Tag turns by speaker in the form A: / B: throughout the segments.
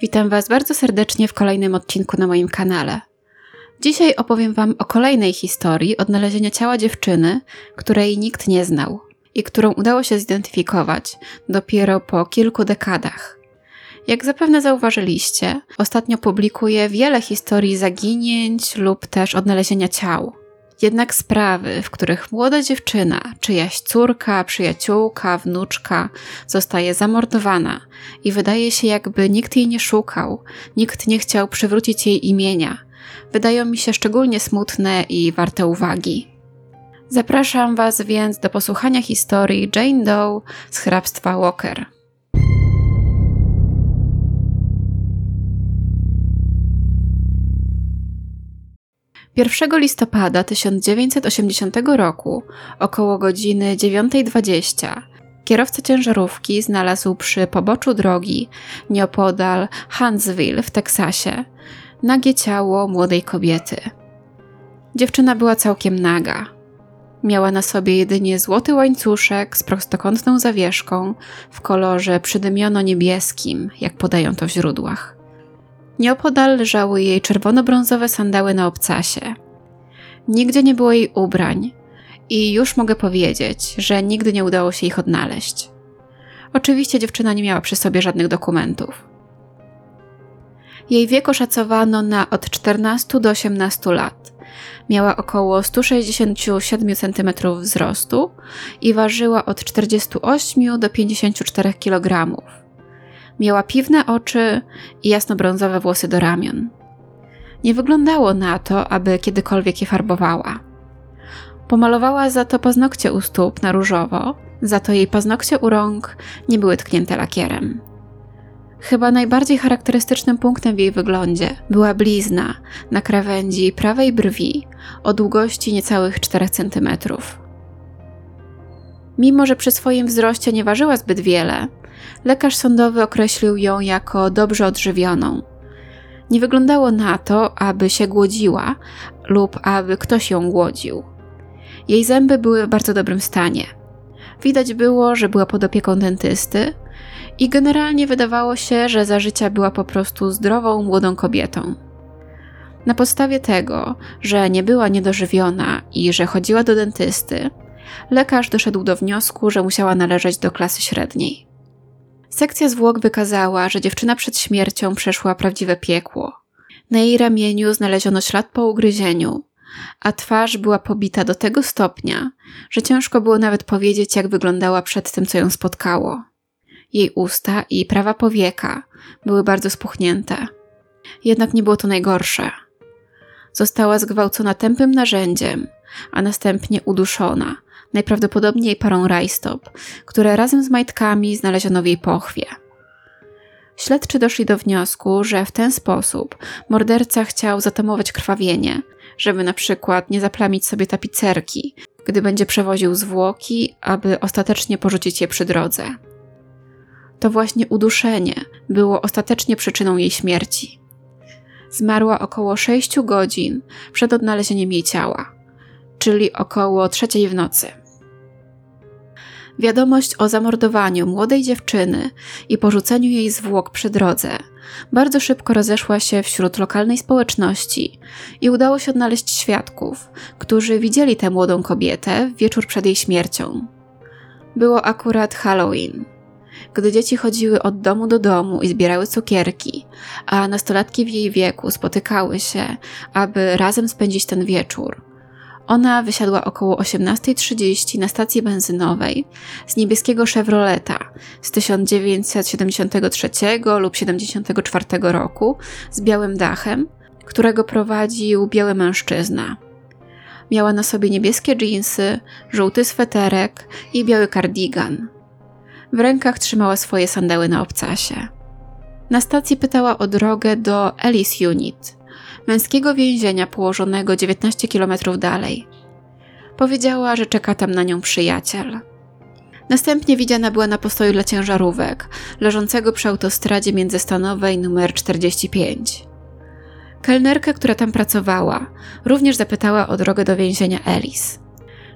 A: Witam Was bardzo serdecznie w kolejnym odcinku na moim kanale. Dzisiaj opowiem Wam o kolejnej historii odnalezienia ciała dziewczyny, której nikt nie znał i którą udało się zidentyfikować dopiero po kilku dekadach. Jak zapewne zauważyliście, ostatnio publikuję wiele historii zaginięć lub też odnalezienia ciał. Jednak sprawy, w których młoda dziewczyna, czyjaś córka, przyjaciółka, wnuczka zostaje zamordowana i wydaje się, jakby nikt jej nie szukał, nikt nie chciał przywrócić jej imienia, wydają mi się szczególnie smutne i warte uwagi. Zapraszam Was więc do posłuchania historii Jane Doe z hrabstwa Walker. 1 listopada 1980 roku, około godziny 9.20, kierowca ciężarówki znalazł przy poboczu drogi, nieopodal Huntsville w Teksasie, nagie ciało młodej kobiety. Dziewczyna była całkiem naga. Miała na sobie jedynie złoty łańcuszek z prostokątną zawieszką w kolorze przydymiono-niebieskim, jak podają to w źródłach. Nieopodal leżały jej czerwono-brązowe sandały na obcasie. Nigdzie nie było jej ubrań i już mogę powiedzieć, że nigdy nie udało się ich odnaleźć. Oczywiście dziewczyna nie miała przy sobie żadnych dokumentów. Jej wiek oszacowano na od 14 do 18 lat. Miała około 167 cm wzrostu i ważyła od 48 do 54 kg. Miała piwne oczy i jasnobrązowe włosy do ramion. Nie wyglądało na to, aby kiedykolwiek je farbowała. Pomalowała za to paznokcie u stóp na różowo, za to jej paznokcie u rąk nie były tknięte lakierem. Chyba najbardziej charakterystycznym punktem w jej wyglądzie była blizna na krawędzi prawej brwi o długości niecałych 4 cm. Mimo, że przy swoim wzroście nie ważyła zbyt wiele, lekarz sądowy określił ją jako dobrze odżywioną. Nie wyglądało na to, aby się głodziła lub aby ktoś ją głodził. Jej zęby były w bardzo dobrym stanie. Widać było, że była pod opieką dentysty i generalnie wydawało się, że za życia była po prostu zdrową, młodą kobietą. Na podstawie tego, że nie była niedożywiona i że chodziła do dentysty, lekarz doszedł do wniosku, że musiała należeć do klasy średniej. Sekcja zwłok wykazała, że dziewczyna przed śmiercią przeszła prawdziwe piekło. Na jej ramieniu znaleziono ślad po ugryzieniu, a twarz była pobita do tego stopnia, że ciężko było nawet powiedzieć, jak wyglądała przed tym, co ją spotkało. Jej usta i prawa powieka były bardzo spuchnięte. Jednak nie było to najgorsze. Została zgwałcona tępym narzędziem, a następnie uduszona, najprawdopodobniej parą rajstop, które razem z majtkami znaleziono w jej pochwie. Śledczy doszli do wniosku, że w ten sposób morderca chciał zatamować krwawienie, żeby na przykład nie zaplamić sobie tapicerki, gdy będzie przewoził zwłoki, aby ostatecznie porzucić je przy drodze. To właśnie uduszenie było ostatecznie przyczyną jej śmierci. Zmarła około 6 godzin przed odnalezieniem jej ciała, czyli około trzeciej w nocy. Wiadomość o zamordowaniu młodej dziewczyny i porzuceniu jej zwłok przy drodze bardzo szybko rozeszła się wśród lokalnej społeczności i udało się odnaleźć świadków, którzy widzieli tę młodą kobietę w wieczór przed jej śmiercią. Było akurat Halloween. Gdy dzieci chodziły od domu do domu i zbierały cukierki, a nastolatki w jej wieku spotykały się, aby razem spędzić ten wieczór, ona wysiadła około 18.30 na stacji benzynowej z niebieskiego Chevroleta z 1973 lub 74 roku z białym dachem, którego prowadził biały mężczyzna. Miała na sobie niebieskie dżinsy, żółty sweterek i biały kardigan. W rękach trzymała swoje sandały na obcasie. Na stacji pytała o drogę do Ellis Unit, męskiego więzienia położonego 19 km dalej. Powiedziała, że czeka tam na nią przyjaciel. Następnie widziana była na postoju dla ciężarówek, leżącego przy autostradzie międzystanowej numer 45. Kelnerkę, która tam pracowała, również zapytała o drogę do więzienia Ellis.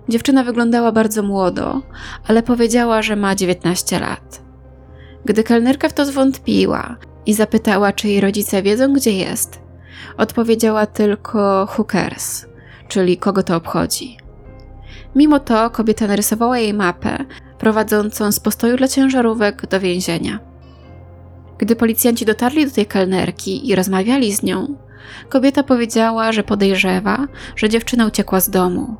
A: Dziewczyna wyglądała bardzo młodo, ale powiedziała, że ma 19 lat. Gdy kelnerka w to zwątpiła i zapytała, czy jej rodzice wiedzą, gdzie jest. Odpowiedziała tylko hookers, czyli kogo to obchodzi. Mimo to kobieta narysowała jej mapę prowadzącą z postoju dla ciężarówek do więzienia. Gdy policjanci dotarli do tej kelnerki i rozmawiali z nią, kobieta powiedziała, że podejrzewa, że dziewczyna uciekła z domu.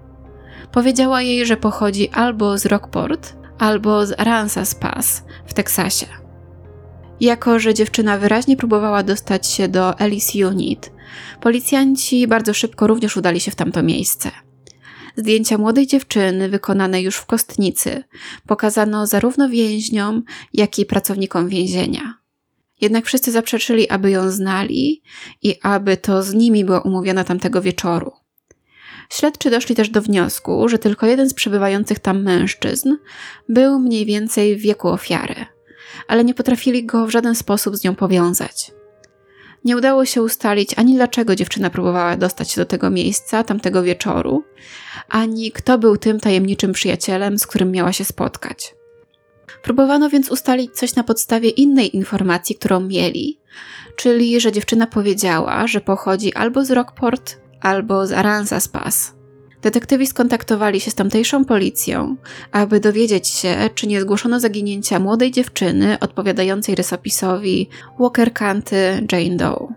A: Powiedziała jej, że pochodzi albo z Rockport, albo z Aransas Pass w Teksasie. Jako, że dziewczyna wyraźnie próbowała dostać się do Ellis Unit, policjanci bardzo szybko również udali się w tamto miejsce. Zdjęcia młodej dziewczyny, wykonane już w kostnicy, pokazano zarówno więźniom, jak i pracownikom więzienia. Jednak wszyscy zaprzeczyli, aby ją znali i aby to z nimi była umówiona tamtego wieczoru. Śledczy doszli też do wniosku, że tylko jeden z przebywających tam mężczyzn był mniej więcej w wieku ofiary, ale nie potrafili go w żaden sposób z nią powiązać. Nie udało się ustalić ani dlaczego dziewczyna próbowała dostać się do tego miejsca tamtego wieczoru, ani kto był tym tajemniczym przyjacielem, z którym miała się spotkać. Próbowano więc ustalić coś na podstawie innej informacji, którą mieli, czyli że dziewczyna powiedziała, że pochodzi albo z Rockport, albo z Aransas Pass. Detektywi skontaktowali się z tamtejszą policją, aby dowiedzieć się, czy nie zgłoszono zaginięcia młodej dziewczyny odpowiadającej rysopisowi Walker Canty Jane Doe.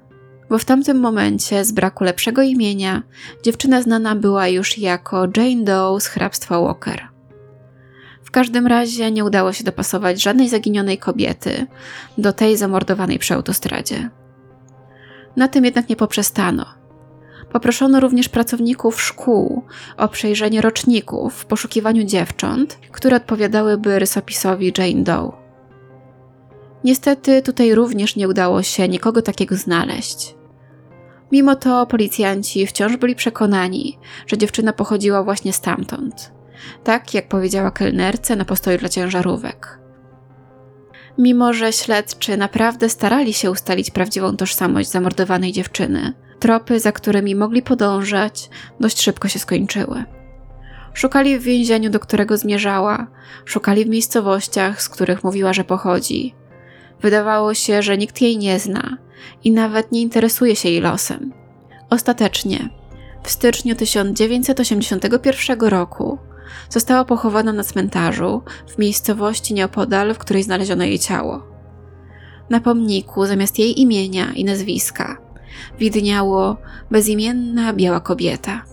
A: Bo w tamtym momencie, z braku lepszego imienia, dziewczyna znana była już jako Jane Doe z hrabstwa Walker. W każdym razie nie udało się dopasować żadnej zaginionej kobiety do tej zamordowanej przy autostradzie. Na tym jednak nie poprzestano. Poproszono również pracowników szkół o przejrzenie roczników w poszukiwaniu dziewcząt, które odpowiadałyby rysopisowi Jane Doe. Niestety tutaj również nie udało się nikogo takiego znaleźć. Mimo to policjanci wciąż byli przekonani, że dziewczyna pochodziła właśnie stamtąd tak jak powiedziała kelnerce na postoju dla ciężarówek. Mimo, że śledczy naprawdę starali się ustalić prawdziwą tożsamość zamordowanej dziewczyny, tropy, za którymi mogli podążać, dość szybko się skończyły. Szukali w więzieniu, do którego zmierzała, szukali w miejscowościach, z których mówiła, że pochodzi. Wydawało się, że nikt jej nie zna i nawet nie interesuje się jej losem. Ostatecznie, w styczniu 1981 roku, została pochowana na cmentarzu w miejscowości nieopodal, w której znaleziono jej ciało. Na pomniku zamiast jej imienia i nazwiska widniało bezimienna biała kobieta.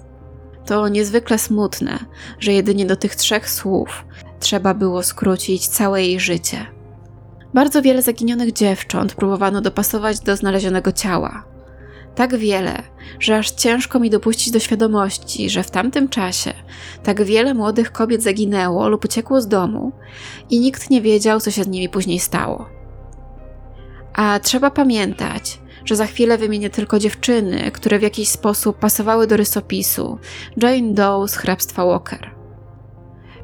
A: To niezwykle smutne, że jedynie do tych trzech słów trzeba było skrócić całe jej życie. Bardzo wiele zaginionych dziewcząt próbowano dopasować do znalezionego ciała. Tak wiele, że aż ciężko mi dopuścić do świadomości, że w tamtym czasie tak wiele młodych kobiet zaginęło lub uciekło z domu i nikt nie wiedział, co się z nimi później stało. A trzeba pamiętać, że za chwilę wymienię tylko dziewczyny, które w jakiś sposób pasowały do rysopisu Jane Doe z hrabstwa Walker.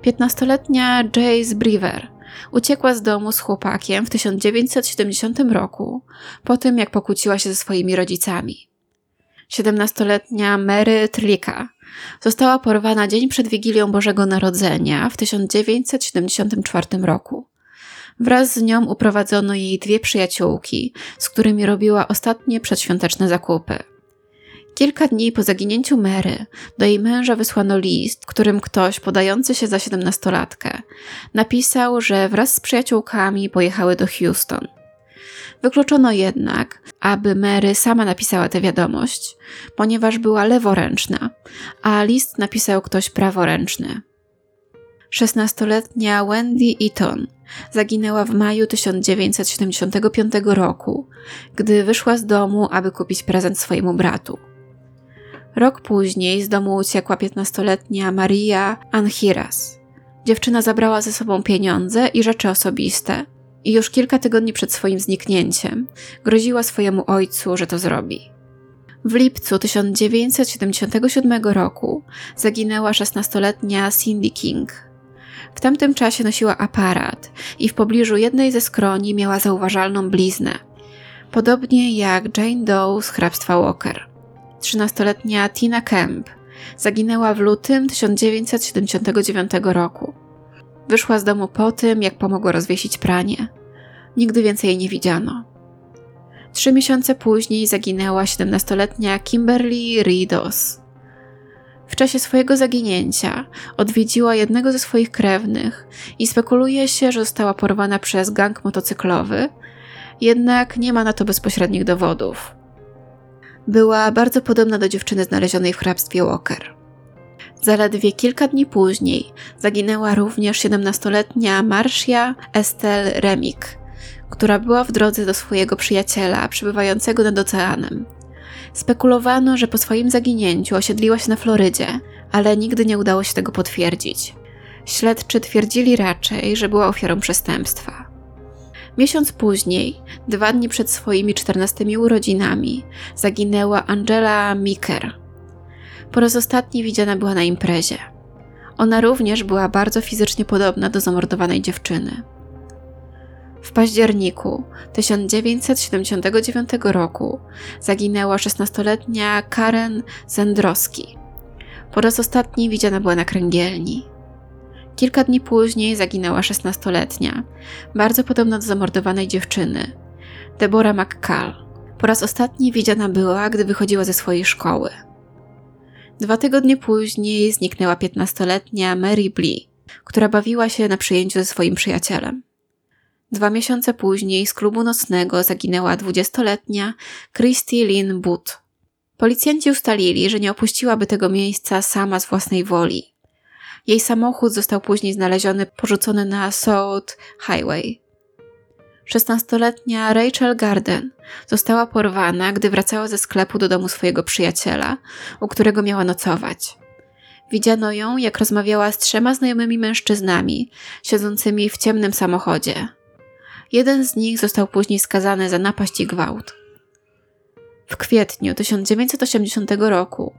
A: Piętnastoletnia Jace Brewer uciekła z domu z chłopakiem w 1970 roku, po tym jak pokłóciła się ze swoimi rodzicami. 17-letnia Mary Trlika została porwana dzień przed Wigilią Bożego Narodzenia w 1974 roku. Wraz z nią uprowadzono jej dwie przyjaciółki, z którymi robiła ostatnie przedświąteczne zakupy. Kilka dni po zaginięciu Mary do jej męża wysłano list, którym ktoś podający się za siedemnastolatkę napisał, że wraz z przyjaciółkami pojechały do Houston. Wykluczono jednak, aby Mary sama napisała tę wiadomość, ponieważ była leworęczna, a list napisał ktoś praworęczny. Szesnastoletnia Wendy Eaton zaginęła w maju 1975 roku, gdy wyszła z domu, aby kupić prezent swojemu bratu. Rok później z domu uciekła 15-letnia Maria Anhiras. Dziewczyna zabrała ze sobą pieniądze i rzeczy osobiste i już kilka tygodni przed swoim zniknięciem groziła swojemu ojcu, że to zrobi. W lipcu 1977 roku zaginęła 16-letnia Cindy King. W tamtym czasie nosiła aparat i w pobliżu jednej ze skroni miała zauważalną bliznę, podobnie jak Jane Doe z hrabstwa Walker. 13-letnia Tina Kemp zaginęła w lutym 1979 roku. Wyszła z domu po tym, jak pomogła rozwiesić pranie. Nigdy więcej jej nie widziano. Trzy miesiące później zaginęła 17-letnia Kimberly Ridos. W czasie swojego zaginięcia odwiedziła jednego ze swoich krewnych i spekuluje się, że została porwana przez gang motocyklowy, jednak nie ma na to bezpośrednich dowodów. Była bardzo podobna do dziewczyny znalezionej w hrabstwie Walker. Zaledwie kilka dni później zaginęła również 17-letnia Marcia Estelle Remik, która była w drodze do swojego przyjaciela przebywającego nad oceanem. Spekulowano, że po swoim zaginięciu osiedliła się na Florydzie, ale nigdy nie udało się tego potwierdzić. Śledczy twierdzili raczej, że była ofiarą przestępstwa. Miesiąc później, dwa dni przed swoimi czternastymi urodzinami, zaginęła Angela Miker. Po raz ostatni widziana była na imprezie. Ona również była bardzo fizycznie podobna do zamordowanej dziewczyny. W październiku 1979 roku zaginęła 16-letnia Karen Zendrowski. Po raz ostatni widziana była na kręgielni. Kilka dni później zaginęła 16-letnia, bardzo podobna do zamordowanej dziewczyny, Deborah McCall. Po raz ostatni widziana była, gdy wychodziła ze swojej szkoły. Dwa tygodnie później zniknęła 15-letnia Mary Blee, która bawiła się na przyjęciu ze swoim przyjacielem. Dwa miesiące później z klubu nocnego zaginęła 20-letnia Christy Lynn Booth. Policjanci ustalili, że nie opuściłaby tego miejsca sama z własnej woli. Jej samochód został później znaleziony porzucony na South Highway. 16-letnia Rachel Garden została porwana, gdy wracała ze sklepu do domu swojego przyjaciela, u którego miała nocować. Widziano ją, jak rozmawiała z trzema znajomymi mężczyznami, siedzącymi w ciemnym samochodzie. Jeden z nich został później skazany za napaść i gwałt. W kwietniu 1980 roku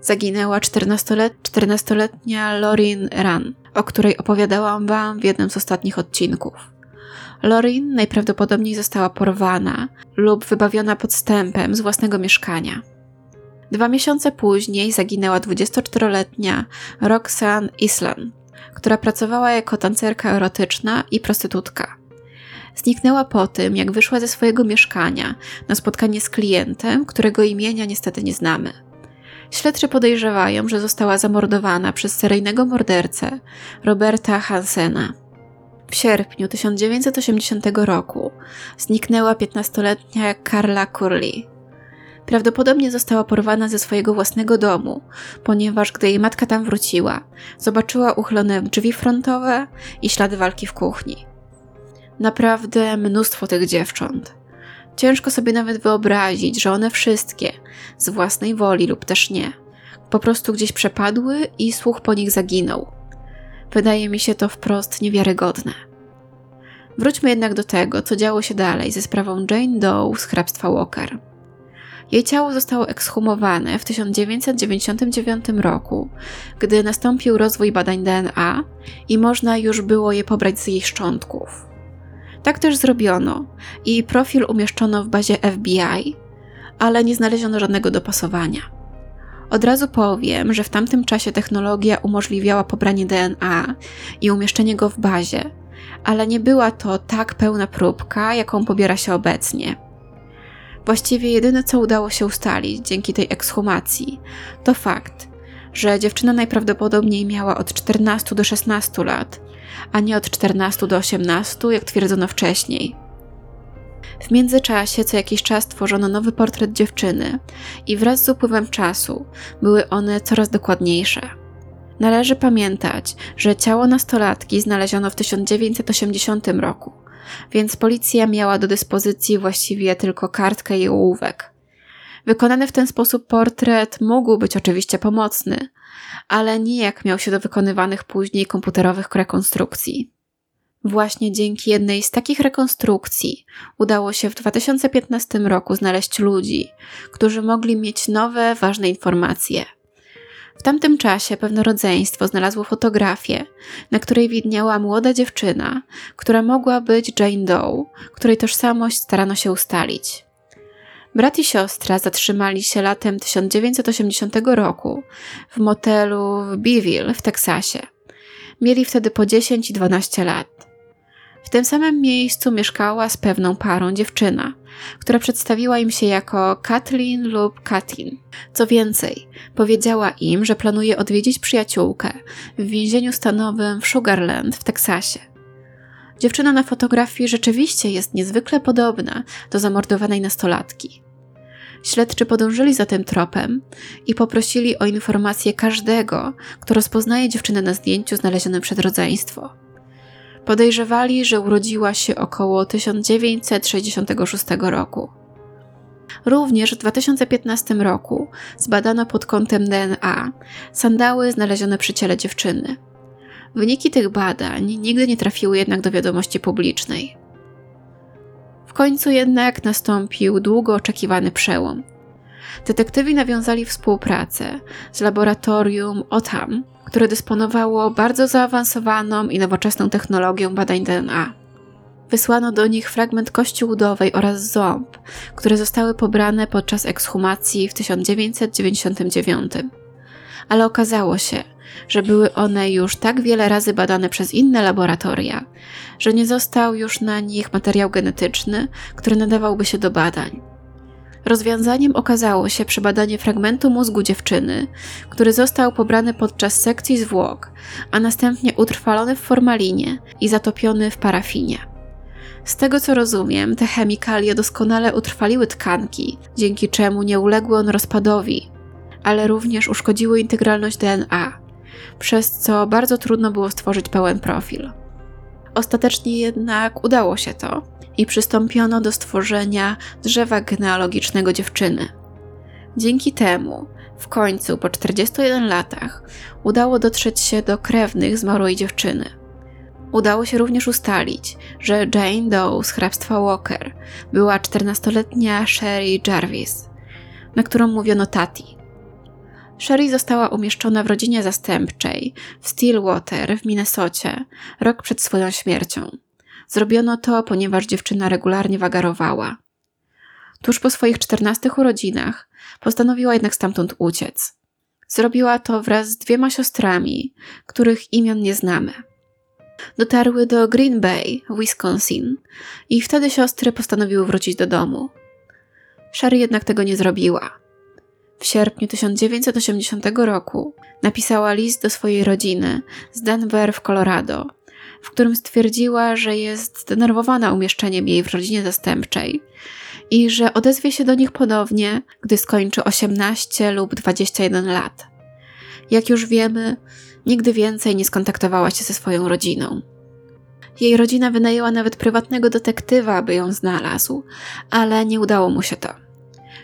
A: zaginęła 14-letnia Lorin Ran, o której opowiadałam Wam w jednym z ostatnich odcinków. Lorin najprawdopodobniej została porwana lub wybawiona podstępem z własnego mieszkania. Dwa miesiące później zaginęła 24-letnia Roxanne Islan, która pracowała jako tancerka erotyczna i prostytutka. Zniknęła po tym, jak wyszła ze swojego mieszkania na spotkanie z klientem, którego imienia niestety nie znamy. Śledczy podejrzewają, że została zamordowana przez seryjnego mordercę Roberta Hansena. W sierpniu 1980 roku zniknęła 15-letnia Carla Curley. Prawdopodobnie została porwana ze swojego własnego domu, ponieważ gdy jej matka tam wróciła, zobaczyła uchylone drzwi frontowe i ślady walki w kuchni. Naprawdę mnóstwo tych dziewcząt. Ciężko sobie nawet wyobrazić, że one wszystkie, z własnej woli lub też nie, po prostu gdzieś przepadły i słuch po nich zaginął. Wydaje mi się to wprost niewiarygodne. Wróćmy jednak do tego, co działo się dalej ze sprawą Jane Doe z hrabstwa Walker. Jej ciało zostało ekshumowane w 1999 roku, gdy nastąpił rozwój badań DNA i można już było je pobrać z jej szczątków. Tak też zrobiono i profil umieszczono w bazie FBI, ale nie znaleziono żadnego dopasowania. Od razu powiem, że w tamtym czasie technologia umożliwiała pobranie DNA i umieszczenie go w bazie, ale nie była to tak pełna próbka, jaką pobiera się obecnie. Właściwie jedyne, co udało się ustalić dzięki tej ekshumacji, to fakt, że dziewczyna najprawdopodobniej miała od 14 do 16 lat a nie od 14 do 18, jak twierdzono wcześniej. W międzyczasie co jakiś czas tworzono nowy portret dziewczyny i wraz z upływem czasu były one coraz dokładniejsze. Należy pamiętać, że ciało nastolatki znaleziono w 1980 roku, więc policja miała do dyspozycji właściwie tylko kartkę i ołówek. Wykonany w ten sposób portret mógł być oczywiście pomocny, ale nijak miał się do wykonywanych później komputerowych rekonstrukcji. Właśnie dzięki jednej z takich rekonstrukcji udało się w 2015 roku znaleźć ludzi, którzy mogli mieć nowe, ważne informacje. W tamtym czasie pewne rodzeństwo znalazło fotografię, na której widniała młoda dziewczyna, która mogła być Jane Doe, której tożsamość starano się ustalić. Brat i siostra zatrzymali się latem 1980 roku w motelu w Beeville w Teksasie. Mieli wtedy po 10 i 12 lat. W tym samym miejscu mieszkała z pewną parą dziewczyna, która przedstawiła im się jako Kathleen lub Katin. Co więcej, powiedziała im, że planuje odwiedzić przyjaciółkę w więzieniu stanowym w Sugarland w Teksasie. Dziewczyna na fotografii rzeczywiście jest niezwykle podobna do zamordowanej nastolatki. Śledczy podążyli za tym tropem i poprosili o informację każdego, kto rozpoznaje dziewczynę na zdjęciu znalezionym przed rodzeństwo. Podejrzewali, że urodziła się około 1966 roku. Również w 2015 roku zbadano pod kątem DNA sandały znalezione przy ciele dziewczyny. Wyniki tych badań nigdy nie trafiły jednak do wiadomości publicznej. Końcu jednak nastąpił długo oczekiwany przełom. Detektywi nawiązali współpracę z laboratorium OTAM, które dysponowało bardzo zaawansowaną i nowoczesną technologią badań DNA. Wysłano do nich fragment kości udowej oraz ząb, które zostały pobrane podczas ekshumacji w 1999. Ale okazało się, że były one już tak wiele razy badane przez inne laboratoria, że nie został już na nich materiał genetyczny, który nadawałby się do badań. Rozwiązaniem okazało się przebadanie fragmentu mózgu dziewczyny, który został pobrany podczas sekcji zwłok, a następnie utrwalony w formalinie i zatopiony w parafinie. Z tego co rozumiem, te chemikalia doskonale utrwaliły tkanki, dzięki czemu nie uległy one rozpadowi, ale również uszkodziły integralność DNA, przez co bardzo trudno było stworzyć pełen profil. Ostatecznie jednak udało się to i przystąpiono do stworzenia drzewa genealogicznego dziewczyny. Dzięki temu, w końcu po 41 latach, udało dotrzeć się do krewnych zmarłej dziewczyny. Udało się również ustalić, że Jane Doe z hrabstwa Walker była 14-letnia Sherry Jarvis, na którą mówiono Tati. Sherry została umieszczona w rodzinie zastępczej w Stillwater w Minnesocie rok przed swoją śmiercią. Zrobiono to, ponieważ dziewczyna regularnie wagarowała. Tuż po swoich czternastych urodzinach postanowiła jednak stamtąd uciec. Zrobiła to wraz z dwiema siostrami, których imion nie znamy. Dotarły do Green Bay, Wisconsin, i wtedy siostry postanowiły wrócić do domu. Sherry jednak tego nie zrobiła. W sierpniu 1980 roku napisała list do swojej rodziny z Denver w Colorado, w którym stwierdziła, że jest zdenerwowana umieszczeniem jej w rodzinie zastępczej i że odezwie się do nich ponownie, gdy skończy 18 lub 21 lat. Jak już wiemy, nigdy więcej nie skontaktowała się ze swoją rodziną. Jej rodzina wynajęła nawet prywatnego detektywa, aby ją znalazł, ale nie udało mu się to.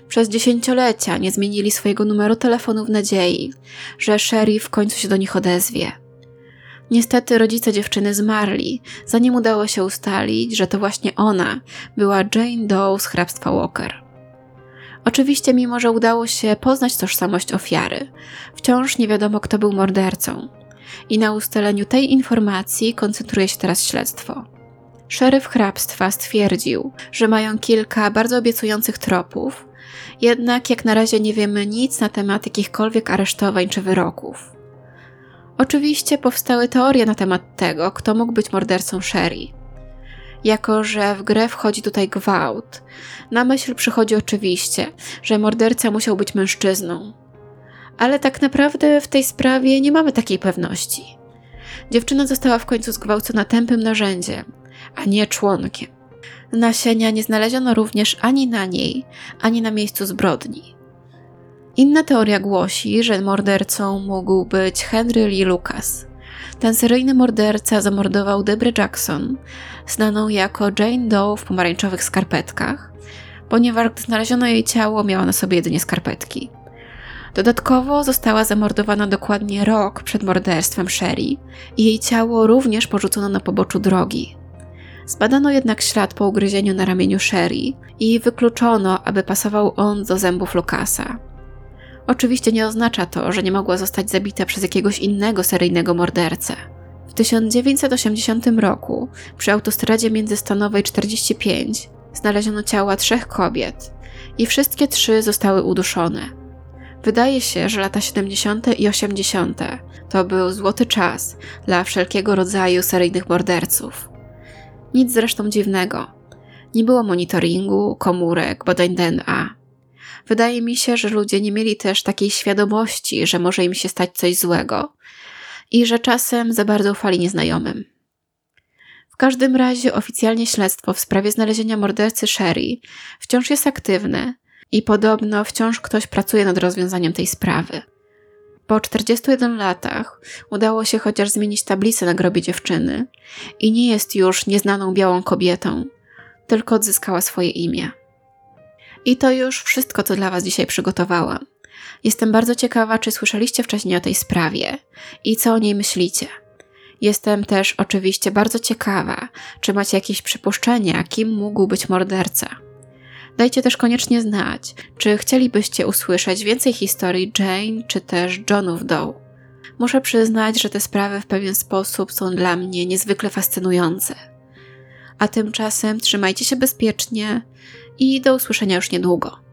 A: Przez dziesięciolecia nie zmienili swojego numeru telefonu w nadziei, że szerif w końcu się do nich odezwie. Niestety rodzice dziewczyny zmarli, zanim udało się ustalić, że to właśnie ona była Jane Doe z hrabstwa Walker. Oczywiście, mimo że udało się poznać tożsamość ofiary, wciąż nie wiadomo, kto był mordercą. I na ustaleniu tej informacji koncentruje się teraz śledztwo. Szeryf hrabstwa stwierdził, że mają kilka bardzo obiecujących tropów, jednak jak na razie nie wiemy nic na temat jakichkolwiek aresztowań czy wyroków. Oczywiście powstały teorie na temat tego, kto mógł być mordercą Sherry. Jako, że w grę wchodzi tutaj gwałt, na myśl przychodzi oczywiście, że morderca musiał być mężczyzną. Ale tak naprawdę w tej sprawie nie mamy takiej pewności. Dziewczyna została w końcu zgwałcona tępym narzędziem, a nie członkiem. Nasienia nie znaleziono również ani na niej, ani na miejscu zbrodni. Inna teoria głosi, że mordercą mógł być Henry Lee Lucas. Ten seryjny morderca zamordował Debre Jackson, znaną jako Jane Doe w pomarańczowych skarpetkach, ponieważ gdy znaleziono jej ciało, miała na sobie jedynie skarpetki. Dodatkowo została zamordowana dokładnie rok przed morderstwem Sherry i jej ciało również porzucono na poboczu drogi. Zbadano jednak ślad po ugryzieniu na ramieniu Sherry i wykluczono, aby pasował on do zębów Lucasa. Oczywiście nie oznacza to, że nie mogła zostać zabita przez jakiegoś innego seryjnego mordercę. W 1980 roku przy autostradzie międzystanowej 45 znaleziono ciała trzech kobiet i wszystkie trzy zostały uduszone. Wydaje się, że lata 70. i 80. to był złoty czas dla wszelkiego rodzaju seryjnych morderców. Nic zresztą dziwnego. Nie było monitoringu, komórek, badań DNA. Wydaje mi się, że ludzie nie mieli też takiej świadomości, że może im się stać coś złego i że czasem za bardzo ufali nieznajomym. W każdym razie oficjalnie śledztwo w sprawie znalezienia mordercy Sherry wciąż jest aktywne i podobno wciąż ktoś pracuje nad rozwiązaniem tej sprawy. Po 41 latach udało się chociaż zmienić tablicę na grobie dziewczyny i nie jest już nieznaną białą kobietą, tylko odzyskała swoje imię. I to już wszystko, co dla Was dzisiaj przygotowałam. Jestem bardzo ciekawa, czy słyszeliście wcześniej o tej sprawie i co o niej myślicie. Jestem też oczywiście bardzo ciekawa, czy macie jakieś przypuszczenia, kim mógł być morderca. Dajcie też koniecznie znać, czy chcielibyście usłyszeć więcej historii Jane czy też Johnów Doe. Muszę przyznać, że te sprawy w pewien sposób są dla mnie niezwykle fascynujące. A tymczasem trzymajcie się bezpiecznie i do usłyszenia już niedługo.